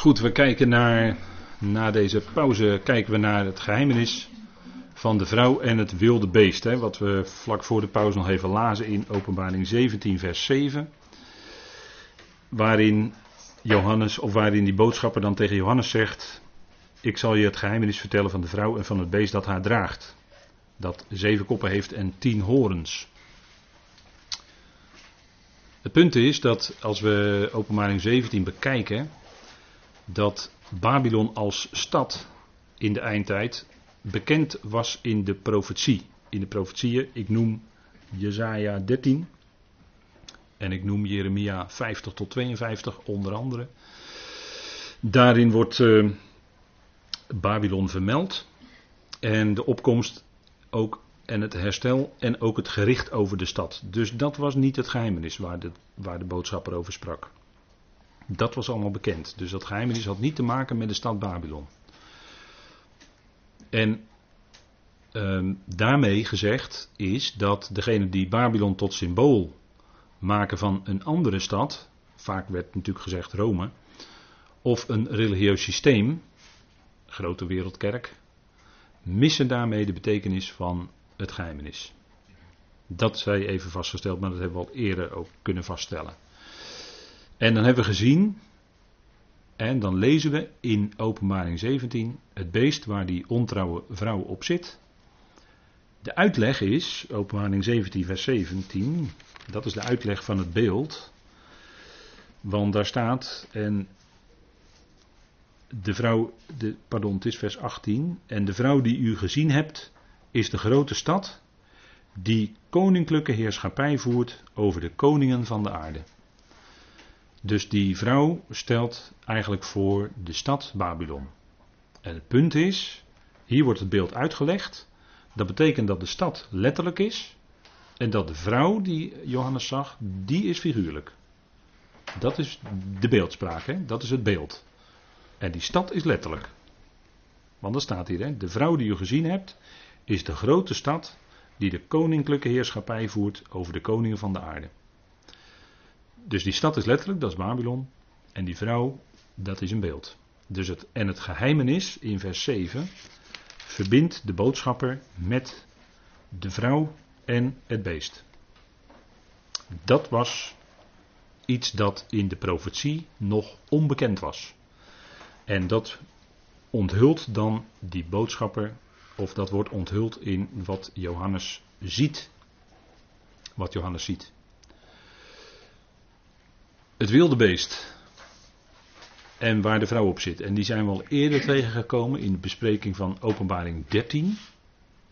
Goed, we kijken naar, na deze pauze kijken we naar het geheimenis van de vrouw en het wilde beest. Hè, wat we vlak voor de pauze nog even lazen in openbaring 17 vers 7. Waarin Johannes, of waarin die boodschapper dan tegen Johannes zegt, ik zal je het geheimenis vertellen van de vrouw en van het beest dat haar draagt. Dat zeven koppen heeft en tien horens. Het punt is dat als we openbaring 17 bekijken, dat Babylon als stad in de eindtijd bekend was in de profetie. In de profetieën, ik noem Jezaja 13 en ik noem Jeremia 50 tot 52 onder andere. Daarin wordt uh, Babylon vermeld en de opkomst ook en het herstel en ook het gericht over de stad. Dus dat was niet het geheimenis waar de, waar de boodschapper over sprak. Dat was allemaal bekend. Dus dat geheimenis had niet te maken met de stad Babylon. En um, daarmee gezegd is dat degene die Babylon tot symbool maken van een andere stad, vaak werd natuurlijk gezegd Rome, of een religieus systeem, grote wereldkerk, missen daarmee de betekenis van het geheimenis. Dat zij even vastgesteld, maar dat hebben we al eerder ook kunnen vaststellen. En dan hebben we gezien, en dan lezen we in Openbaring 17, het beest waar die ontrouwe vrouw op zit. De uitleg is, Openbaring 17, vers 17, dat is de uitleg van het beeld. Want daar staat, en de vrouw, de, pardon, het is vers 18, en de vrouw die u gezien hebt, is de grote stad die koninklijke heerschappij voert over de koningen van de aarde. Dus die vrouw stelt eigenlijk voor de stad Babylon. En het punt is, hier wordt het beeld uitgelegd. Dat betekent dat de stad letterlijk is. En dat de vrouw die Johannes zag, die is figuurlijk. Dat is de beeldspraak, hè? dat is het beeld. En die stad is letterlijk. Want er staat hier, hè? de vrouw die u gezien hebt, is de grote stad die de koninklijke heerschappij voert over de koningen van de aarde. Dus die stad is letterlijk, dat is Babylon. En die vrouw, dat is een beeld. Dus het, en het geheimenis in vers 7 verbindt de boodschapper met de vrouw en het beest. Dat was iets dat in de profetie nog onbekend was. En dat onthult dan die boodschapper, of dat wordt onthuld in wat Johannes ziet. Wat Johannes ziet. Het wilde beest. En waar de vrouw op zit. En die zijn we al eerder tegengekomen in de bespreking van Openbaring 13.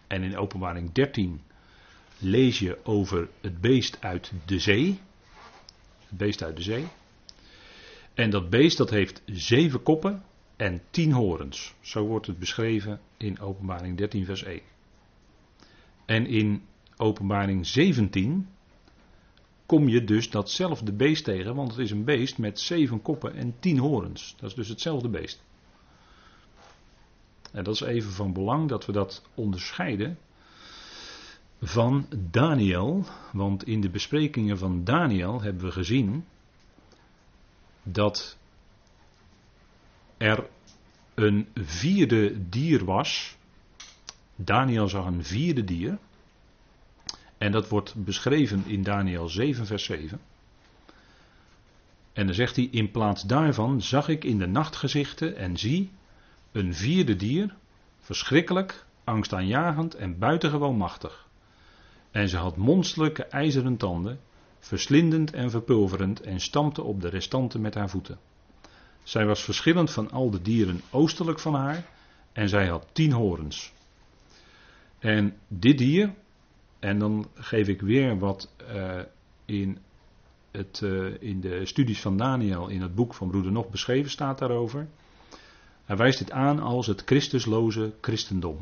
En in Openbaring 13 lees je over het beest uit de zee. Het beest uit de zee. En dat beest dat heeft zeven koppen en tien horens. Zo wordt het beschreven in Openbaring 13 vers 1. En in Openbaring 17 kom je dus datzelfde beest tegen, want het is een beest met zeven koppen en tien horens. Dat is dus hetzelfde beest. En dat is even van belang dat we dat onderscheiden van Daniel, want in de besprekingen van Daniel hebben we gezien dat er een vierde dier was. Daniel zag een vierde dier. En dat wordt beschreven in Daniel 7, vers 7. En dan zegt hij: In plaats daarvan zag ik in de nachtgezichten en zie een vierde dier, verschrikkelijk, angstaanjagend en buitengewoon machtig. En ze had monsterlijke ijzeren tanden, verslindend en verpulverend, en stampte op de restanten met haar voeten. Zij was verschillend van al de dieren oostelijk van haar, en zij had tien horens. En dit dier, en dan geef ik weer wat uh, in, het, uh, in de studies van Daniel in het boek van Broeder Nog beschreven staat daarover. Hij wijst dit aan als het Christusloze christendom.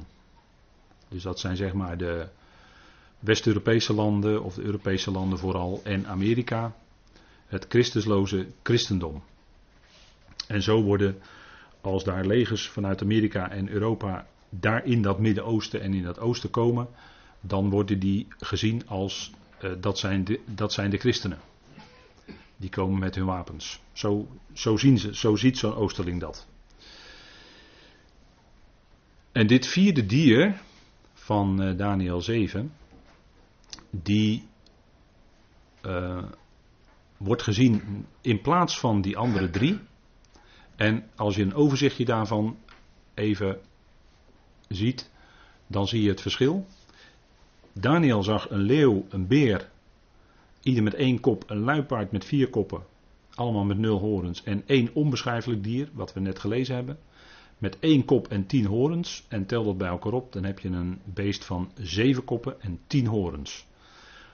Dus dat zijn zeg maar de West-Europese landen, of de Europese landen vooral, en Amerika. Het Christusloze christendom. En zo worden, als daar legers vanuit Amerika en Europa daar in dat Midden-Oosten en in dat Oosten komen, dan worden die gezien als uh, dat, zijn de, dat zijn de christenen. Die komen met hun wapens. Zo, zo, zien ze, zo ziet zo'n Oosterling dat. En dit vierde dier van uh, Daniel 7, die uh, wordt gezien in plaats van die andere drie. En als je een overzichtje daarvan even ziet, dan zie je het verschil. Daniel zag een leeuw, een beer, ieder met één kop, een luipaard met vier koppen, allemaal met nul horens, en één onbeschrijfelijk dier, wat we net gelezen hebben, met één kop en tien horens, en tel dat bij elkaar op, dan heb je een beest van zeven koppen en tien horens.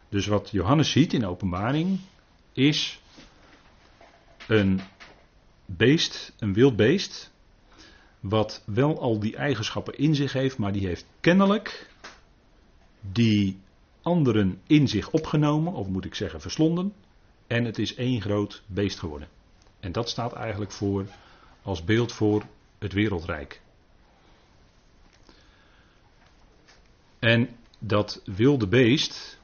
Dus wat Johannes ziet in openbaring is een beest, een wild beest, wat wel al die eigenschappen in zich heeft, maar die heeft kennelijk die anderen in zich opgenomen, of moet ik zeggen verslonden, en het is één groot beest geworden. En dat staat eigenlijk voor als beeld voor het wereldrijk. En dat wilde beest,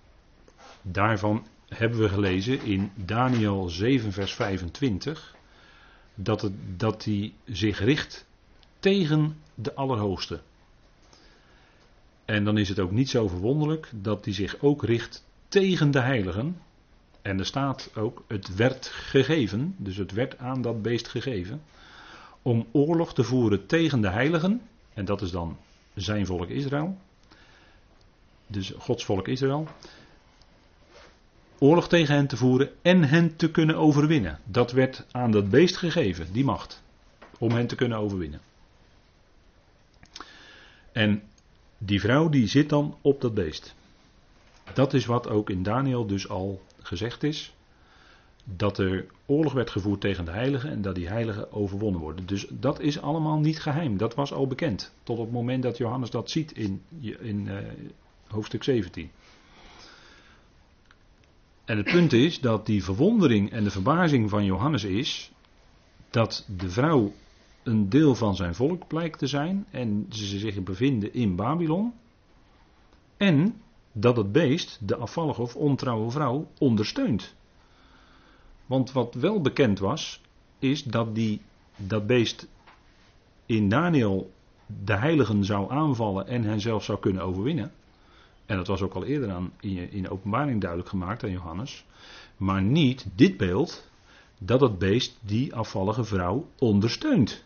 daarvan hebben we gelezen in Daniel 7, vers 25, dat, het, dat hij zich richt tegen de Allerhoogste. En dan is het ook niet zo verwonderlijk dat hij zich ook richt tegen de heiligen. En er staat ook, het werd gegeven, dus het werd aan dat beest gegeven, om oorlog te voeren tegen de heiligen. En dat is dan zijn volk Israël. Dus Gods volk Israël. Oorlog tegen hen te voeren en hen te kunnen overwinnen. Dat werd aan dat beest gegeven, die macht. Om hen te kunnen overwinnen. En die vrouw die zit dan op dat beest. Dat is wat ook in Daniel dus al gezegd is. Dat er oorlog werd gevoerd tegen de heiligen en dat die heiligen overwonnen worden. Dus dat is allemaal niet geheim. Dat was al bekend. Tot op het moment dat Johannes dat ziet in, in uh, hoofdstuk 17. En het punt is dat die verwondering en de verbazing van Johannes is dat de vrouw een deel van zijn volk blijkt te zijn en ze zich bevinden in Babylon. En dat het beest de afvallige of ontrouwe vrouw ondersteunt. Want wat wel bekend was, is dat die, dat beest in Daniel de heiligen zou aanvallen en hen zelf zou kunnen overwinnen. En dat was ook al eerder aan, in, in openbaring duidelijk gemaakt aan Johannes. Maar niet dit beeld dat het beest die afvallige vrouw ondersteunt.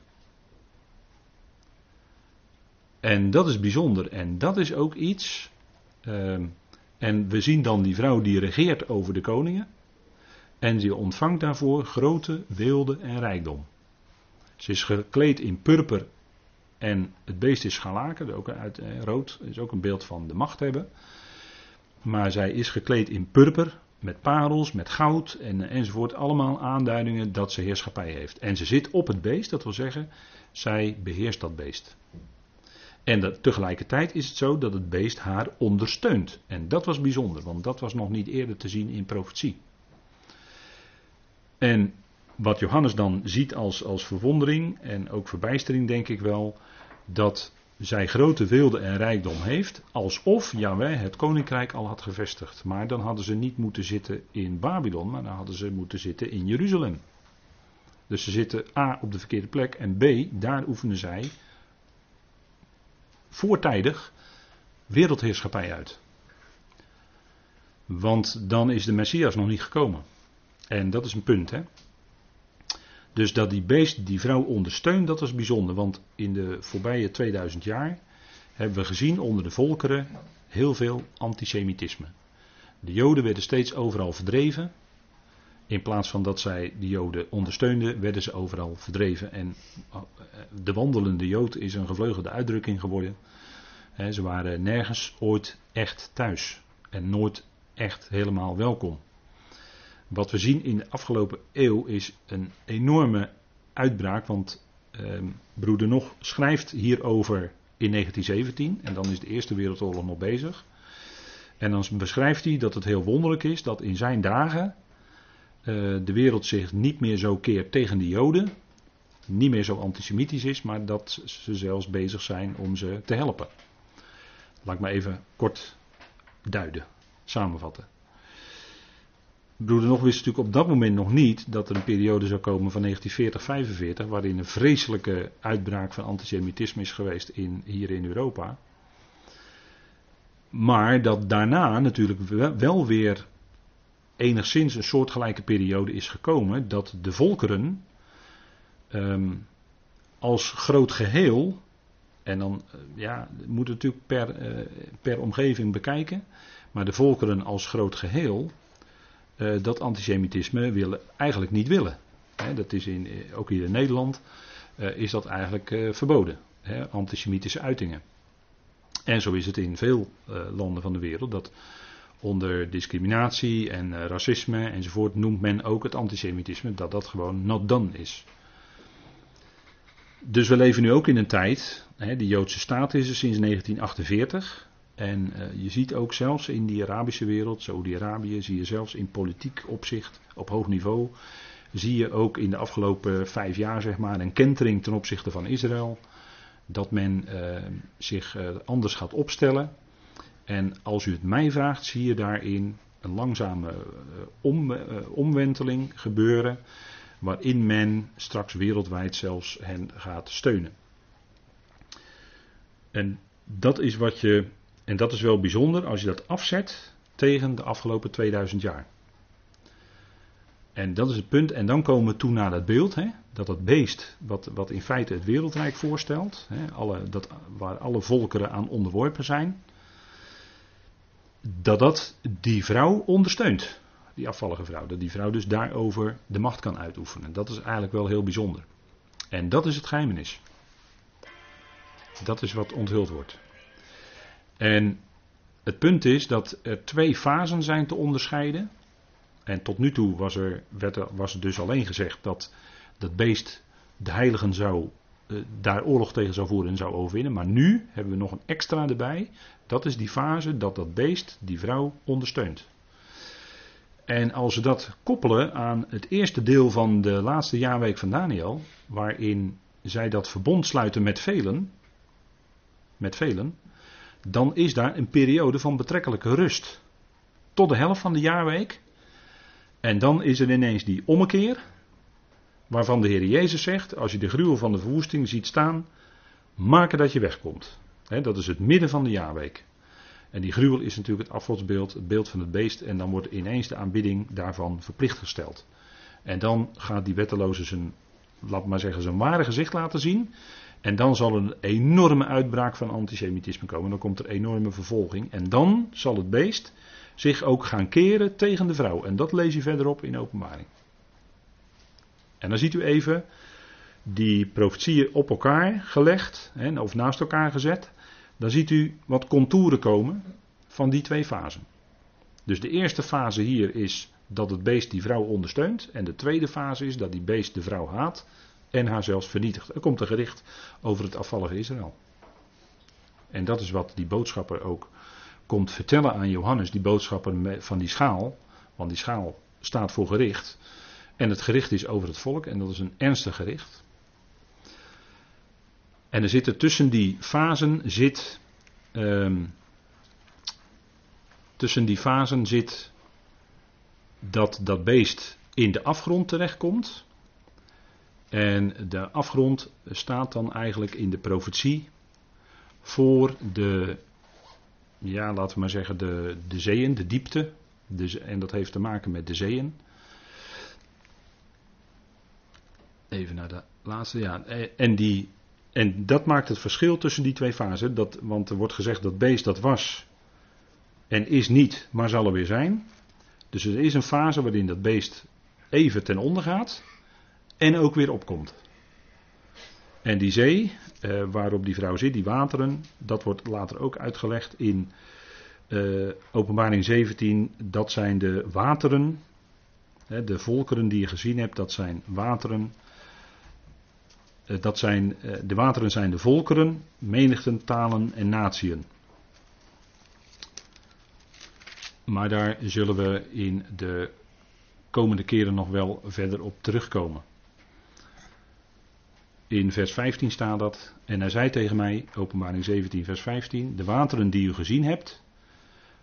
En dat is bijzonder. En dat is ook iets. Uh, en we zien dan die vrouw die regeert over de koningen. En die ontvangt daarvoor grote weelde en rijkdom. Ze is gekleed in purper en het beest is scharlaken, ook uit eh, rood, is ook een beeld van de macht hebben. Maar zij is gekleed in purper, met parels, met goud en, enzovoort. Allemaal aanduidingen dat ze heerschappij heeft. En ze zit op het beest, dat wil zeggen, zij beheerst dat beest. En tegelijkertijd is het zo dat het beest haar ondersteunt. En dat was bijzonder, want dat was nog niet eerder te zien in profetie. En wat Johannes dan ziet als, als verwondering en ook verbijstering, denk ik wel, dat zij grote wilde en rijkdom heeft, alsof Yahweh het koninkrijk al had gevestigd. Maar dan hadden ze niet moeten zitten in Babylon, maar dan hadden ze moeten zitten in Jeruzalem. Dus ze zitten A op de verkeerde plek en B, daar oefenen zij voortijdig wereldheerschappij uit. Want dan is de Messias nog niet gekomen. En dat is een punt, hè. Dus dat die beest die vrouw ondersteunt, dat is bijzonder. Want in de voorbije 2000 jaar hebben we gezien onder de volkeren heel veel antisemitisme. De Joden werden steeds overal verdreven. In plaats van dat zij de Joden ondersteunden, werden ze overal verdreven. En eh, de wandelende Jood is een gevleugelde uitdrukking geworden. Ze waren nergens ooit echt thuis. En nooit echt helemaal welkom. Wat we zien in de afgelopen eeuw is een enorme uitbraak. Want eh, broeder Nog schrijft hierover in 1917. En dan is de Eerste Wereldoorlog nog bezig. En dan beschrijft hij dat het heel wonderlijk is dat in zijn dagen de wereld zich niet meer zo keert tegen de Joden. Niet meer zo antisemitisch is, maar dat ze zelfs bezig zijn om ze te helpen. Laat ik maar even kort duiden, samenvatten. Broeder Nog wist natuurlijk op dat moment nog niet dat er een periode zou komen van 1940-45, waarin een vreselijke uitbraak van antisemitisme is geweest in, hier in Europa. Maar dat daarna natuurlijk wel weer enigszins een soortgelijke periode is gekomen dat de volkeren um, als groot geheel, en dan uh, ja, moet natuurlijk per, uh, per omgeving bekijken, maar de volkeren als groot geheel uh, dat antisemitisme willen, eigenlijk niet willen. Dat is in, ook hier in Nederland is dat eigenlijk verboden, he, antisemitische uitingen. En zo is het in veel landen van de wereld dat onder discriminatie en uh, racisme enzovoort noemt men ook het antisemitisme, dat dat gewoon not done is. Dus we leven nu ook in een tijd, hè, de Joodse staat is er sinds 1948. En uh, je ziet ook zelfs in die Arabische wereld, Saudi-Arabië, zie je zelfs in politiek opzicht op hoog niveau, zie je ook in de afgelopen vijf jaar zeg maar een kentering ten opzichte van Israël. Dat men uh, zich anders gaat opstellen. En als u het mij vraagt, zie je daarin een langzame uh, om, omwenteling gebeuren waarin men straks wereldwijd zelfs hen gaat steunen. En dat is wat je, en dat is wel bijzonder als je dat afzet tegen de afgelopen 2000 jaar. En dat is het punt. En dan komen we toe naar dat beeld. Hè, dat dat beest, wat, wat in feite het wereldrijk voorstelt. Hè, alle, dat, waar alle volkeren aan onderworpen zijn. Dat dat die vrouw ondersteunt die afvallige vrouw. Dat die vrouw dus daarover de macht kan uitoefenen. Dat is eigenlijk wel heel bijzonder. En dat is het geheimenis. Dat is wat onthuld wordt. En het punt is dat er twee fasen zijn te onderscheiden. En tot nu toe was er, werd er, was er dus alleen gezegd dat dat beest de heiligen zou, daar oorlog tegen zou voeren en zou overwinnen. Maar nu hebben we nog een extra erbij. Dat is die fase dat dat beest die vrouw ondersteunt. En als we dat koppelen aan het eerste deel van de laatste jaarweek van Daniel, waarin zij dat verbond sluiten met velen, met velen, dan is daar een periode van betrekkelijke rust. Tot de helft van de jaarweek. En dan is er ineens die ommekeer, waarvan de Heer Jezus zegt, als je de gruwel van de verwoesting ziet staan, maak dat je wegkomt. dat is het midden van de jaarweek. En die gruwel is natuurlijk het afgodsbeeld, het beeld van het beest. En dan wordt ineens de aanbidding daarvan verplicht gesteld. En dan gaat die wetteloze zijn, laat maar zeggen, zijn ware gezicht laten zien. En dan zal een enorme uitbraak van antisemitisme komen. Dan komt er enorme vervolging. En dan zal het beest zich ook gaan keren tegen de vrouw. En dat lees je verderop in openbaring. En dan ziet u even die profetieën op elkaar gelegd, hè, of naast elkaar gezet dan ziet u wat contouren komen van die twee fasen. Dus de eerste fase hier is dat het beest die vrouw ondersteunt. En de tweede fase is dat die beest de vrouw haat en haar zelfs vernietigt. Er komt een gericht over het afvallige Israël. En dat is wat die boodschapper ook komt vertellen aan Johannes, die boodschapper van die schaal. Want die schaal staat voor gericht. En het gericht is over het volk en dat is een ernstig gericht. En er zitten tussen die fasen zit. Um, tussen die fasen zit dat dat beest in de afgrond terechtkomt. En de afgrond staat dan eigenlijk in de profetie voor de, ja, laten we maar zeggen, de, de zeeën, de diepte. En dat heeft te maken met de zeeën. Even naar de laatste, ja. En die en dat maakt het verschil tussen die twee fasen. Dat, want er wordt gezegd dat beest dat was en is niet, maar zal er weer zijn. Dus er is een fase waarin dat beest even ten onder gaat en ook weer opkomt. En die zee, eh, waarop die vrouw zit, die wateren, dat wordt later ook uitgelegd in uh, Openbaring 17. Dat zijn de wateren, de volkeren die je gezien hebt, dat zijn wateren eh, dat zijn, eh, de wateren zijn de volkeren, menigten, talen en natieën. Maar daar zullen we in de komende keren nog wel verder op terugkomen. In vers 15 staat dat. En hij zei tegen mij, openbaring 17, vers 15: De wateren die u gezien hebt,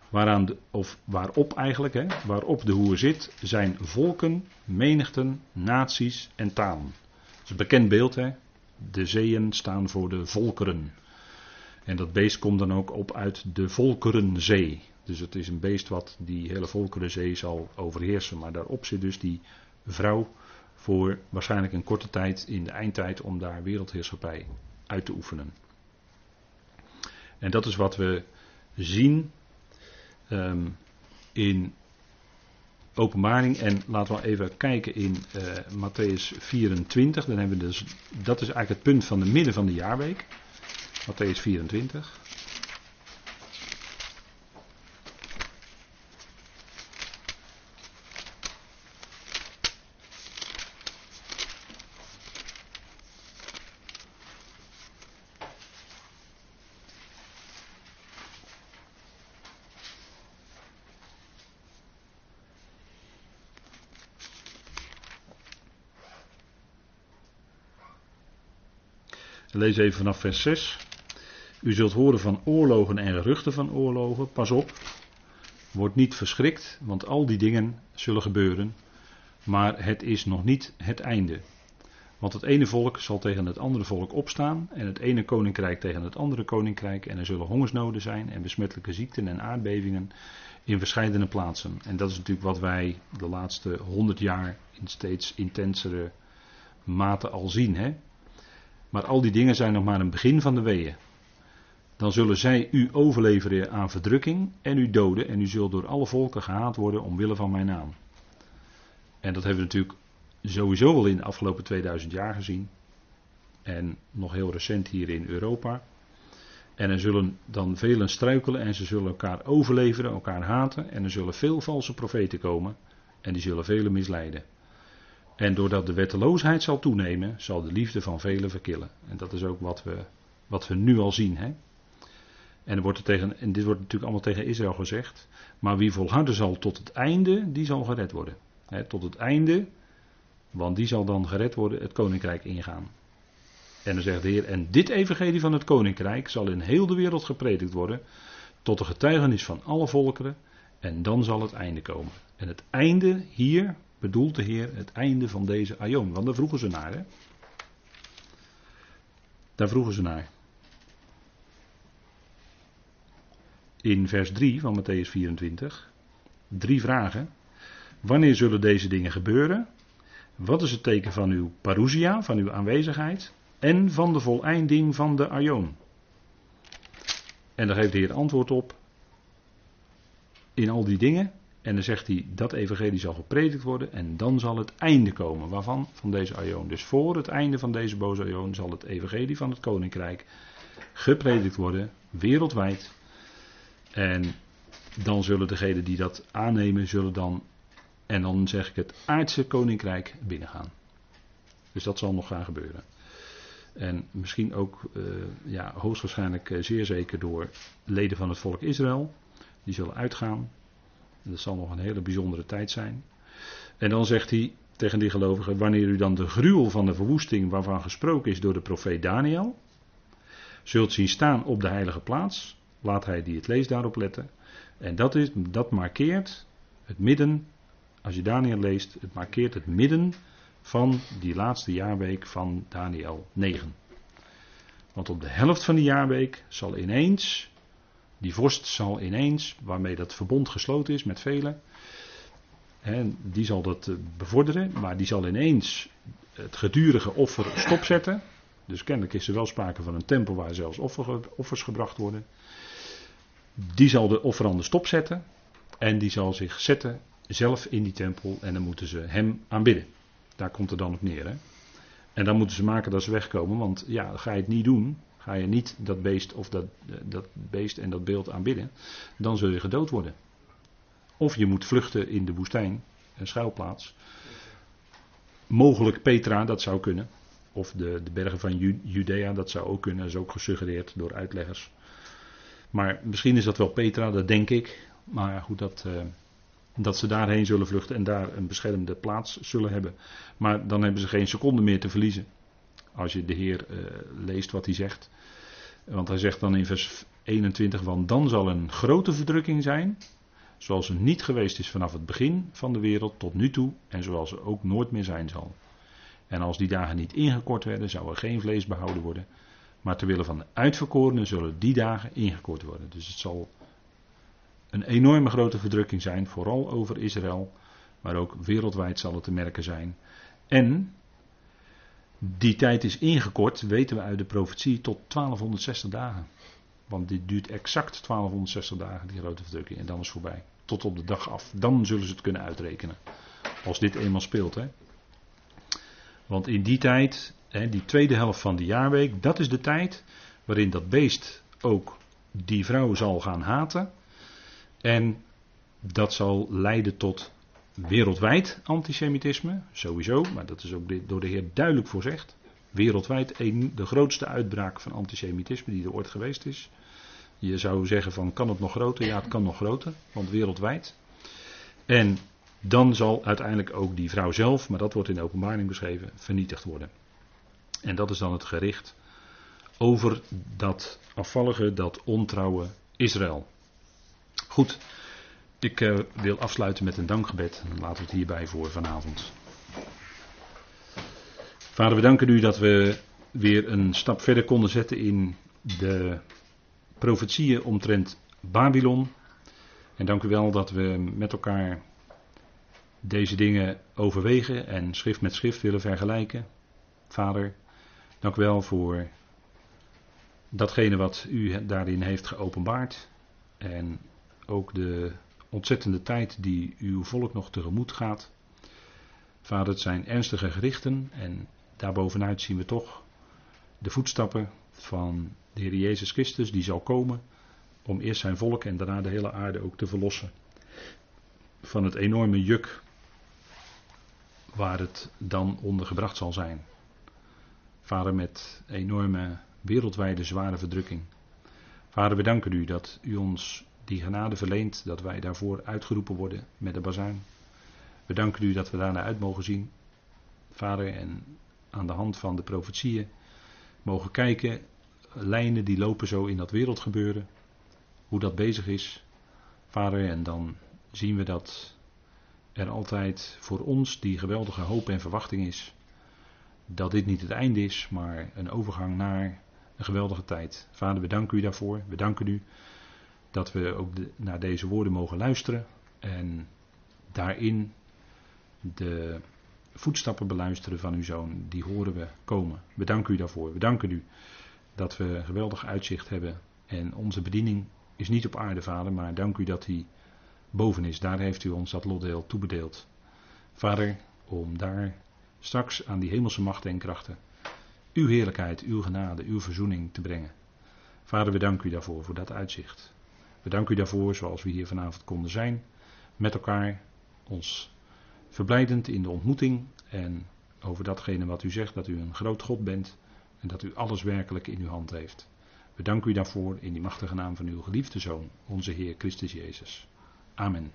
Waaraan of waarop eigenlijk, hè, waarop de hoer zit, zijn volken, menigten, naties en talen. Een bekend beeld, hè. De zeeën staan voor de volkeren. En dat beest komt dan ook op uit de Volkerenzee. Dus het is een beest wat die hele Volkerenzee zal overheersen. Maar daarop zit dus die vrouw voor waarschijnlijk een korte tijd in de eindtijd om daar wereldheerschappij uit te oefenen. En dat is wat we zien um, in openbaring. En laten we even kijken in uh, Matthäus 24. Dan hebben we dus, dat is eigenlijk het punt van de midden van de jaarweek. Matthäus 24. Lees even vanaf vers 6. U zult horen van oorlogen en geruchten van oorlogen. Pas op. Word niet verschrikt, want al die dingen zullen gebeuren. Maar het is nog niet het einde. Want het ene volk zal tegen het andere volk opstaan. En het ene koninkrijk tegen het andere koninkrijk. En er zullen hongersnoden zijn en besmettelijke ziekten en aardbevingen in verschillende plaatsen. En dat is natuurlijk wat wij de laatste honderd jaar in steeds intensere mate al zien. Hè? Maar al die dingen zijn nog maar een begin van de weeën. Dan zullen zij u overleveren aan verdrukking en u doden en u zult door alle volken gehaat worden omwille van mijn naam. En dat hebben we natuurlijk sowieso wel in de afgelopen 2000 jaar gezien. En nog heel recent hier in Europa. En er zullen dan velen struikelen en ze zullen elkaar overleveren, elkaar haten. En er zullen veel valse profeten komen en die zullen velen misleiden. En doordat de wetteloosheid zal toenemen, zal de liefde van velen verkillen. En dat is ook wat we, wat we nu al zien. Hè? En, er wordt er tegen, en dit wordt natuurlijk allemaal tegen Israël gezegd. Maar wie volharden zal tot het einde, die zal gered worden. tot het einde, want die zal dan gered worden, het koninkrijk ingaan. En dan zegt de Heer, en dit evangelie van het koninkrijk zal in heel de wereld gepredikt worden, tot de getuigenis van alle volkeren, en dan zal het einde komen. En het einde hier, bedoelt de Heer het einde van deze aion. Want daar vroegen ze naar. Daar vroegen ze naar. In vers 3 van Matthäus 24. Drie vragen. Wanneer zullen deze dingen gebeuren? Wat is het teken van uw parousia, van uw aanwezigheid? En van de voleinding van de aion? En daar geeft de Heer antwoord op. In al die dingen en dan zegt hij, dat evangelie zal gepredikt worden en dan zal het einde komen. Waarvan? Van deze aion. Dus voor het einde van deze boze aion zal het evangelie van het koninkrijk gepredikt worden, wereldwijd. En dan zullen degenen die dat aannemen, zullen dan, en dan zeg ik het aardse koninkrijk binnengaan. Dus dat zal nog gaan gebeuren. En misschien ook, uh, ja, hoogstwaarschijnlijk uh, zeer zeker door leden van het volk Israël. Die zullen uitgaan dat zal nog een hele bijzondere tijd zijn. En dan zegt hij tegen die gelovigen: Wanneer u dan de gruwel van de verwoesting waarvan gesproken is door de profeet Daniel, zult zien staan op de heilige plaats, laat hij die het leest daarop letten. En dat, is, dat markeert het midden, als je Daniel leest, het markeert het midden van die laatste jaarweek van Daniel 9. Want op de helft van die jaarweek zal ineens die vorst zal ineens, waarmee dat verbond gesloten is met velen, hè, die zal dat eh, bevorderen, maar die zal ineens het gedurige offer stopzetten. Dus kennelijk is er wel sprake van een tempel waar zelfs offers gebracht worden. Die zal de offerande stopzetten en die zal zich zetten zelf in die tempel en dan moeten ze hem aanbidden. Daar komt het dan op neer. Hè? En dan moeten ze maken dat ze wegkomen, want ja, ga je het niet doen, Ga je niet dat beest of dat, dat beest en dat beeld aanbidden, dan zul je gedood worden. Of je moet vluchten in de woestijn, een schuilplaats. Mogelijk Petra, dat zou kunnen. Of de, de bergen van Judea, dat zou ook kunnen. Dat is ook gesuggereerd door uitleggers. Maar misschien is dat wel Petra, dat denk ik. Maar goed, dat, uh, dat ze daarheen zullen vluchten en daar een beschermde plaats zullen hebben. Maar dan hebben ze geen seconde meer te verliezen. Als je de Heer uh, leest wat hij zegt. Want hij zegt dan in vers 21, want dan zal een grote verdrukking zijn, zoals er niet geweest is vanaf het begin van de wereld tot nu toe en zoals er ook nooit meer zijn zal. En als die dagen niet ingekort werden, zou er geen vlees behouden worden, maar terwille van de uitverkorenen zullen die dagen ingekort worden. Dus het zal een enorme grote verdrukking zijn, vooral over Israël, maar ook wereldwijd zal het te merken zijn. En die tijd is ingekort, weten we uit de profetie, tot 1260 dagen. Want dit duurt exact 1260 dagen, die grote verdrukking. En dan is het voorbij. Tot op de dag af. Dan zullen ze het kunnen uitrekenen. Als dit eenmaal speelt. Hè. Want in die tijd, hè, die tweede helft van de jaarweek, dat is de tijd waarin dat beest ook die vrouw zal gaan haten. En dat zal leiden tot wereldwijd antisemitisme, sowieso, maar dat is ook door de Heer duidelijk voorzegd. Wereldwijd de grootste uitbraak van antisemitisme die er ooit geweest is. Je zou zeggen van kan het nog groter? Ja, het kan nog groter, want wereldwijd. En dan zal uiteindelijk ook die vrouw zelf, maar dat wordt in de openbaring beschreven, vernietigd worden. En dat is dan het gericht over dat afvallige, dat ontrouwe Israël. Goed, ik uh, wil afsluiten met een dankgebed. Laten we het hierbij voor vanavond. Vader, we danken u dat we weer een stap verder konden zetten in de profetieën omtrent Babylon. En dank u wel dat we met elkaar deze dingen overwegen en schrift met schrift willen vergelijken. Vader, dank u wel voor datgene wat u daarin heeft geopenbaard. En ook de ontzettende tijd die uw volk nog tegemoet gaat. Vader, het zijn ernstige gerichten en daarbovenuit zien we toch de voetstappen van de Heer Jezus Christus, die zal komen om eerst zijn volk en daarna de hele aarde ook te verlossen van het enorme juk waar het dan onder gebracht zal zijn. Vader, met enorme wereldwijde zware verdrukking. Vader, we danken u dat u ons die genade verleent dat wij daarvoor uitgeroepen worden met de bazuin. We danken u dat we daarna uit mogen zien, Vader, en aan de hand van de profetieën mogen kijken, lijnen die lopen zo in dat wereldgebeuren, hoe dat bezig is, Vader, en dan zien we dat er altijd voor ons die geweldige hoop en verwachting is, dat dit niet het einde is, maar een overgang naar een geweldige tijd. Vader, we danken u daarvoor. We danken u dat we ook naar deze woorden mogen luisteren en daarin de voetstappen beluisteren van uw zoon, die horen we komen. We danken u daarvoor. We danken u dat we geweldig uitzicht hebben en onze bediening is niet op aarde, vader, maar dank u dat hij boven is. Daar heeft u ons dat lotdeel toebedeeld. Vader, om daar straks aan die hemelse machten en krachten uw heerlijkheid, uw genade, uw verzoening te brengen. Vader, we danken u daarvoor, voor dat uitzicht. We danken u daarvoor, zoals we hier vanavond konden zijn, met elkaar, ons verblijdend in de ontmoeting en over datgene wat u zegt, dat u een groot God bent en dat u alles werkelijk in uw hand heeft. We danken u daarvoor in die machtige naam van uw geliefde Zoon, onze Heer Christus Jezus. Amen.